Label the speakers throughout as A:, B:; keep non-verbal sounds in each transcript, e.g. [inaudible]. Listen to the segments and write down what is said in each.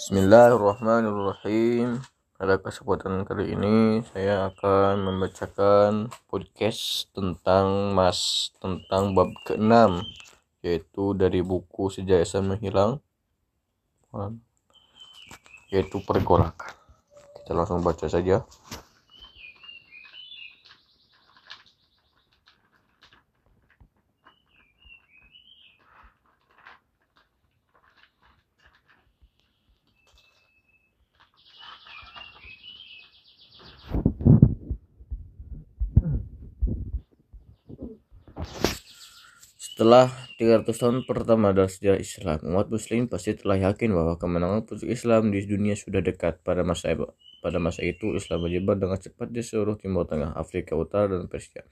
A: Bismillahirrahmanirrahim. Pada kesempatan kali ini saya akan membacakan podcast tentang Mas tentang bab ke-6 yaitu dari buku Sejak Islam Menghilang yaitu pergolakan. Kita langsung baca saja. Setelah 300 tahun pertama dalam sejarah Islam, umat muslim pasti telah yakin bahwa kemenangan puncak Islam di dunia sudah dekat. Pada masa pada masa itu, Islam menyebar dengan cepat di seluruh Timur Tengah, Afrika Utara, dan Persia.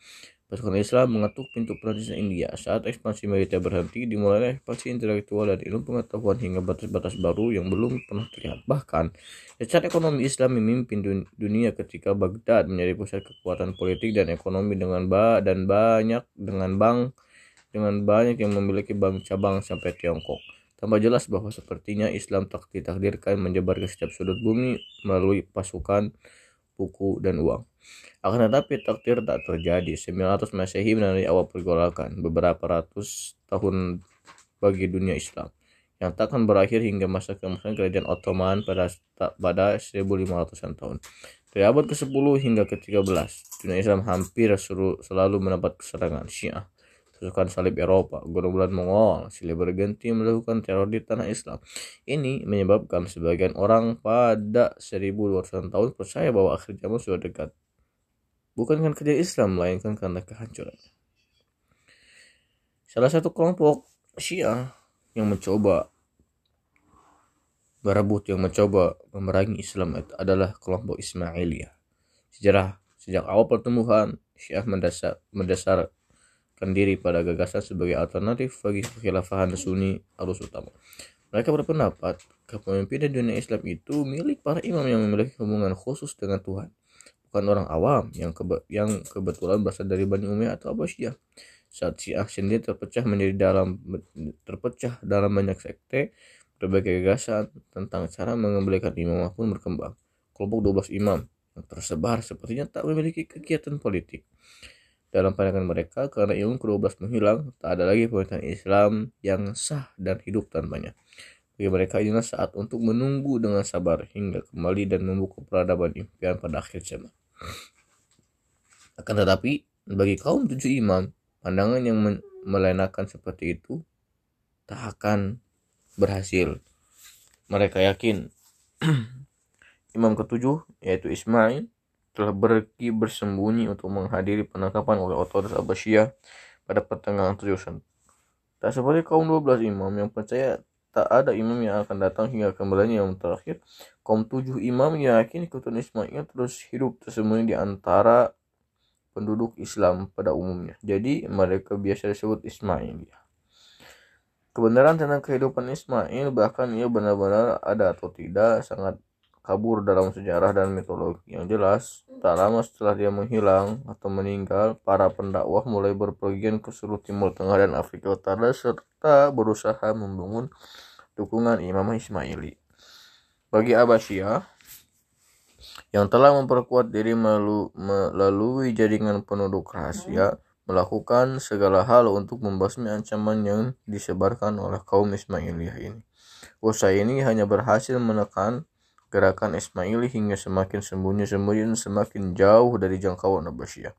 A: Pasukan Islam mengetuk pintu Prancis India. Saat ekspansi militer berhenti, dimulai ekspansi intelektual dan ilmu pengetahuan hingga batas-batas baru yang belum pernah terlihat. Bahkan, secara ekonomi Islam memimpin dunia ketika Baghdad menjadi pusat kekuatan politik dan ekonomi dengan ba dan banyak dengan bank dengan banyak yang memiliki bank cabang sampai Tiongkok. Tambah jelas bahwa sepertinya Islam tak ditakdirkan menyebar ke setiap sudut bumi melalui pasukan, buku, dan uang. Akan tetapi takdir tak terjadi. 900 Masehi menandai awal pergolakan beberapa ratus tahun bagi dunia Islam yang takkan berakhir hingga masa keemasan kerajaan Ottoman pada pada 1500-an tahun. Dari abad ke-10 hingga ke-13, dunia Islam hampir selalu mendapat keserangan Syiah pasukan salib Eropa, gerombolan Mongol, silih berganti melakukan teror di tanah Islam. Ini menyebabkan sebagian orang pada 1200 tahun percaya bahwa akhir zaman sudah dekat. Bukan karena kerja Islam, melainkan karena kehancuran. Salah satu kelompok Syiah yang mencoba berebut yang mencoba memerangi Islam adalah kelompok Ismailiyah. Sejarah sejak awal pertumbuhan Syiah mendasar, mendasar diri pada gagasan sebagai alternatif bagi kekhilafahan Sunni arus utama. Mereka berpendapat kepemimpinan dunia Islam itu milik para imam yang memiliki hubungan khusus dengan Tuhan, bukan orang awam yang kebe yang kebetulan berasal dari Bani Umayyah atau Abbasiyah. Saat Syiah sendiri terpecah menjadi dalam terpecah dalam banyak sekte, berbagai gagasan tentang cara mengembalikan imam pun berkembang. Kelompok 12 imam tersebar sepertinya tak memiliki kegiatan politik dalam pandangan mereka, karena ilmu ke-12 menghilang, tak ada lagi pemerintahan Islam yang sah dan hidup tanpanya. Bagi mereka inilah saat untuk menunggu dengan sabar hingga kembali dan membuka peradaban impian pada akhir zaman. Akan tetapi, bagi kaum tujuh imam, pandangan yang melenakan seperti itu tak akan berhasil. Mereka yakin [clears throat] imam ketujuh, yaitu Ismail, telah pergi bersembunyi untuk menghadiri penangkapan oleh otoritas Abbasiyah pada pertengahan tujuan. Tak seperti kaum 12 imam yang percaya tak ada imam yang akan datang hingga kembalinya yang terakhir. Kaum tujuh imam yakin keturunan Ismail terus hidup tersembunyi di antara penduduk Islam pada umumnya. Jadi mereka biasa disebut Ismailiyah. Kebenaran tentang kehidupan Ismail bahkan ia benar-benar ada atau tidak sangat kabur dalam sejarah dan mitologi yang jelas. Tak lama setelah dia menghilang atau meninggal, para pendakwah mulai berpergian ke seluruh Timur Tengah dan Afrika Utara serta berusaha membangun dukungan Imam Ismaili. Bagi Abbasiyah yang telah memperkuat diri melalui jaringan penduduk rahasia, melakukan segala hal untuk membasmi ancaman yang disebarkan oleh kaum Ismailiyah ini. Usaha ini hanya berhasil menekan gerakan Ismaili hingga semakin sembunyi-sembunyi dan semakin jauh dari jangkauan Abbasiyah.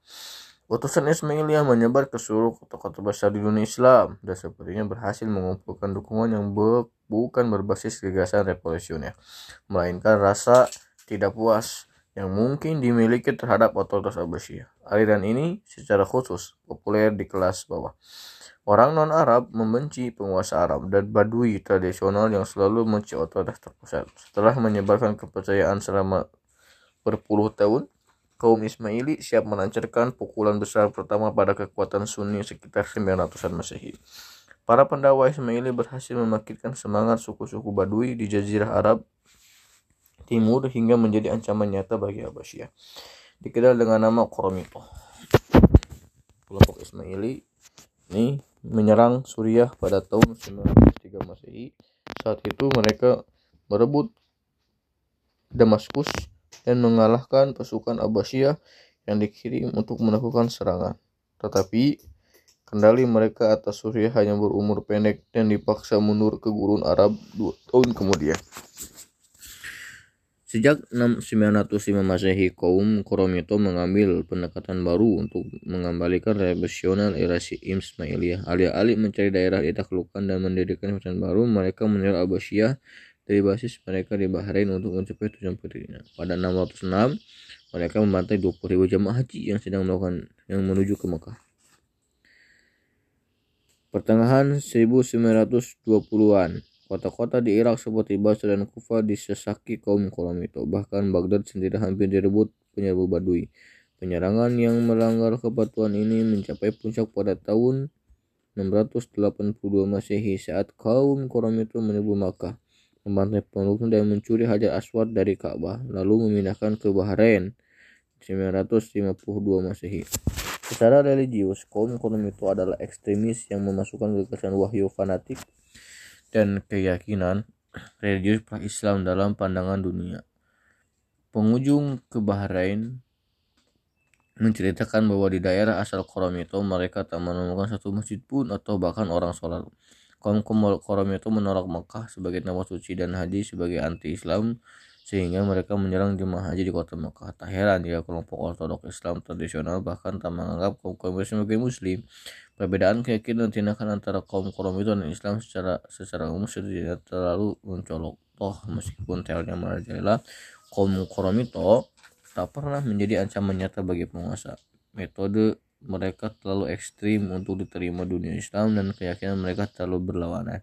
A: Utusan Ismailiyah menyebar ke seluruh kota-kota besar di dunia Islam dan sepertinya berhasil mengumpulkan dukungan yang be bukan berbasis gagasan revolusioner, melainkan rasa tidak puas yang mungkin dimiliki terhadap otoritas Abbasiyah. Aliran ini secara khusus populer di kelas bawah. Orang non-Arab membenci penguasa Arab dan Badui tradisional yang selalu membenci otoritas terpusat. Setelah menyebarkan kepercayaan selama berpuluh tahun, kaum Ismaili siap melancarkan pukulan besar pertama pada kekuatan Sunni sekitar 900-an Masehi. Para pendakwa Ismaili berhasil memakitkan semangat suku-suku Badui di Jazirah Arab Timur hingga menjadi ancaman nyata bagi Abbasiyah. Dikenal dengan nama Koromito. Kelompok Ismaili ini menyerang Suriah pada tahun 1903 Masehi. Saat itu mereka merebut Damaskus dan mengalahkan pasukan Abbasiyah yang dikirim untuk melakukan serangan. Tetapi kendali mereka atas Suriah hanya berumur pendek dan dipaksa mundur ke gurun Arab dua tahun kemudian. Sejak 905 Masehi, kaum Koromito mengambil pendekatan baru untuk mengembalikan revolusional era Ismailiyah. Alih-alih mencari daerah ditaklukkan dan mendirikan kerajaan baru, mereka menyerang Abbasiyah dari basis mereka di Bahrain untuk mencapai tujuan berdirinya. Pada 606, mereka membantai 20.000 jamaah haji yang sedang melakukan yang menuju ke Mekah. Pertengahan 1920-an, Kota-kota di Irak seperti Basra dan Kufa disesaki kaum Qoramito. Bahkan Baghdad sendiri hampir direbut penyerbu Badui. Penyerangan yang melanggar kepatuhan ini mencapai puncak pada tahun 682 Masehi saat kaum Qoramito menyerbu Makkah, membantai penduduknya dan mencuri Hajar Aswad dari Ka'bah, lalu memindahkan ke Bahrain 952 Masehi. Secara religius, kaum Qoramito adalah ekstremis yang memasukkan gagasan wahyu fanatik dan keyakinan religius Islam dalam pandangan dunia. Pengunjung ke Bahrain menceritakan bahwa di daerah asal Koromito mereka tak menemukan satu masjid pun atau bahkan orang sholat. Kaum Koromito menolak Mekah sebagai tempat suci dan haji sebagai anti-Islam sehingga mereka menyerang jemaah haji di kota Mekah. Tak heran jika kelompok ortodok Islam tradisional bahkan tak menganggap kaum Quraisy sebagai muslim. Perbedaan keyakinan dan tindakan antara kaum Quraisy dan Islam secara secara umum tidak terlalu mencolok. Toh meskipun teorinya merajalela, kaum Quraisy tak pernah menjadi ancaman nyata bagi penguasa. Metode mereka terlalu ekstrim untuk diterima dunia Islam dan keyakinan mereka terlalu berlawanan.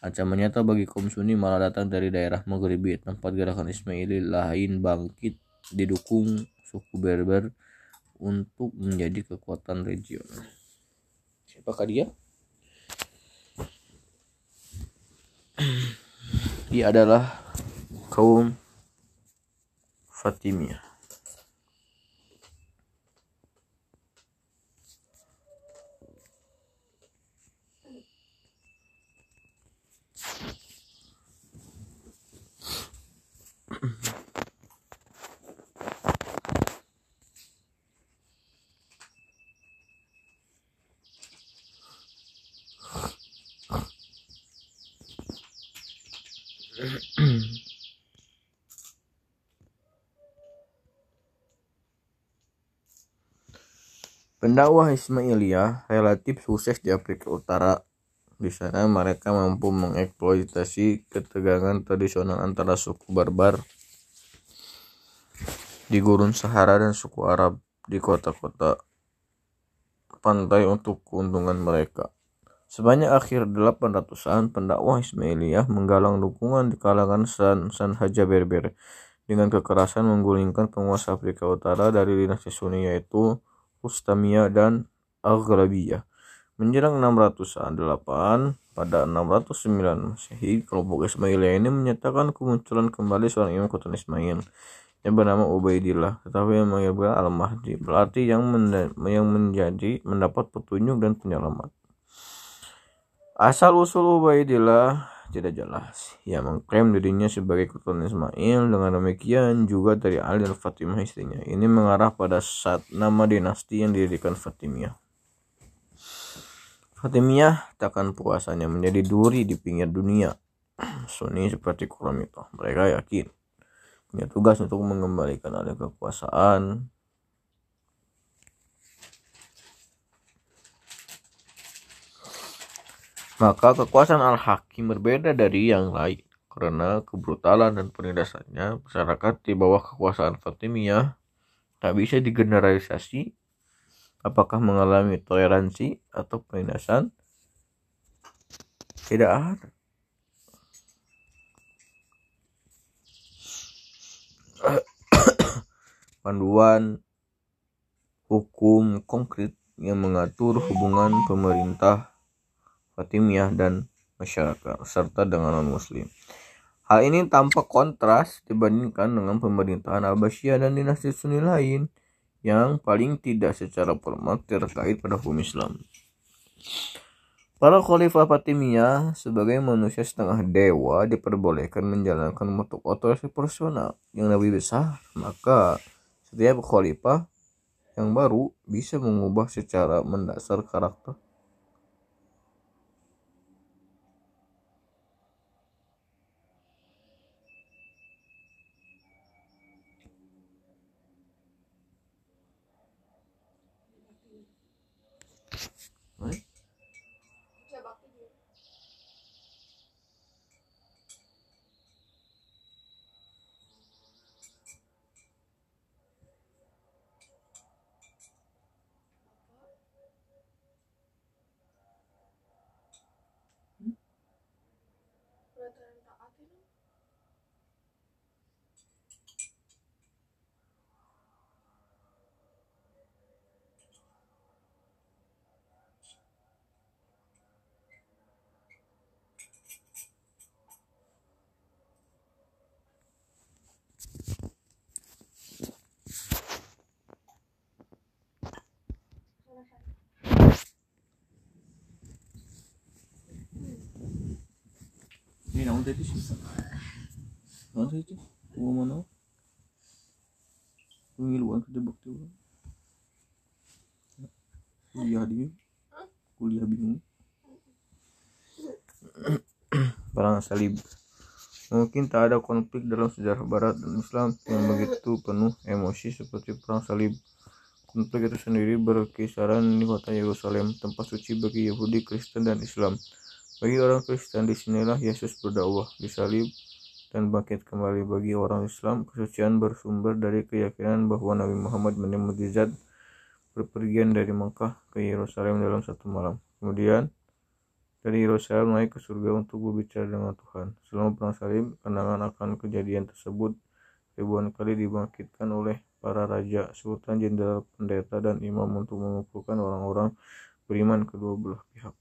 A: Ancaman nyata bagi kaum Sunni malah datang dari daerah Maghribi, tempat gerakan Ismaili lain bangkit didukung suku Berber untuk menjadi kekuatan regional. Siapakah dia? Dia adalah kaum Fatimiyah. Pendakwah Ismailiyah relatif sukses di Afrika Utara. Di sana mereka mampu mengeksploitasi ketegangan tradisional antara suku Barbar di gurun Sahara dan suku Arab di kota-kota pantai untuk keuntungan mereka. Sebanyak akhir 800-an, pendakwah Ismailiyah menggalang dukungan di kalangan San, San Haja Berber dengan kekerasan menggulingkan penguasa Afrika Utara dari dinasti Sunni yaitu Ustamiyah dan Aghrabiyah. Menjelang 608, pada 609 Masehi, kelompok Ismailiyah ini menyatakan kemunculan kembali seorang imam kota Ismail yang bernama Ubaidillah, tetapi yang menyebutkan Al-Mahdi, berarti yang, yang menjadi mendapat petunjuk dan penyelamat. Asal usul Ubaidillah tidak jelas. Ia mengklaim dirinya sebagai keturunan Ismail. Dengan demikian juga dari Ali Fatimah istrinya. Ini mengarah pada saat nama dinasti yang didirikan Fatimiyah. Fatimiyah takkan puasanya menjadi duri di pinggir dunia. [clears throat] Sunni seperti itu. Mereka yakin punya tugas untuk mengembalikan alih kekuasaan Maka kekuasaan Al-Hakim berbeda dari yang lain karena kebrutalan dan penindasannya masyarakat di bawah kekuasaan Fatimiyah. Tak bisa digeneralisasi apakah mengalami toleransi atau penindasan? Tidak ada. [coughs] Panduan hukum konkret yang mengatur hubungan pemerintah Fatimiyah dan masyarakat serta dengan non-muslim. Hal ini tampak kontras dibandingkan dengan pemerintahan Abbasiyah dan dinasti Sunni lain yang paling tidak secara formal terkait pada hukum Islam. Para khalifah Fatimiyah sebagai manusia setengah dewa diperbolehkan menjalankan bentuk otoritas personal yang lebih besar. Maka setiap khalifah yang baru bisa mengubah secara mendasar karakter Pengiluan kerja bakti dia. Kuliah. Perang salib. Mungkin tak ada konflik dalam sejarah Barat dan Islam yang begitu penuh emosi seperti perang salib. Konflik itu sendiri berkisaran di kota Yerusalem, tempat suci bagi Yahudi, Kristen, dan Islam. Bagi orang Kristen di sinilah Yesus berdakwah, disalib, dan bangkit kembali. Bagi orang Islam, kesucian bersumber dari keyakinan bahwa Nabi Muhammad menemui berpergian dari Mekah ke Yerusalem dalam satu malam. Kemudian dari Yerusalem naik ke surga untuk berbicara dengan Tuhan. Selama perang salib, kenangan akan kejadian tersebut ribuan kali dibangkitkan oleh para raja, sultan, jenderal, pendeta, dan imam untuk mengumpulkan orang-orang beriman kedua belah pihak.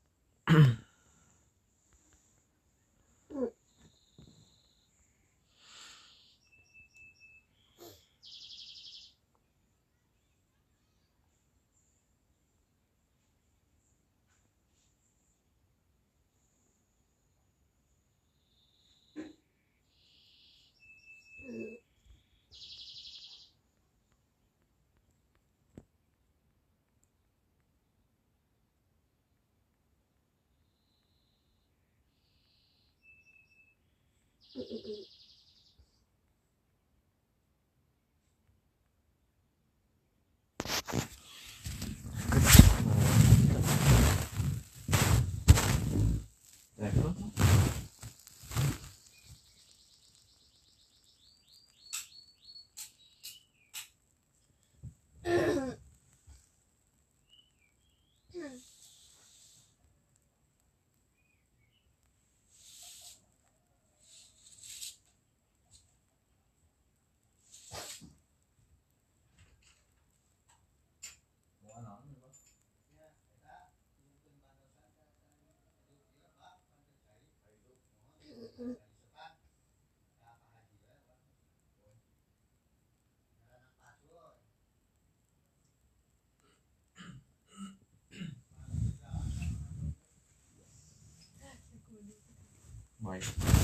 A: [clears throat] mm mm Baik.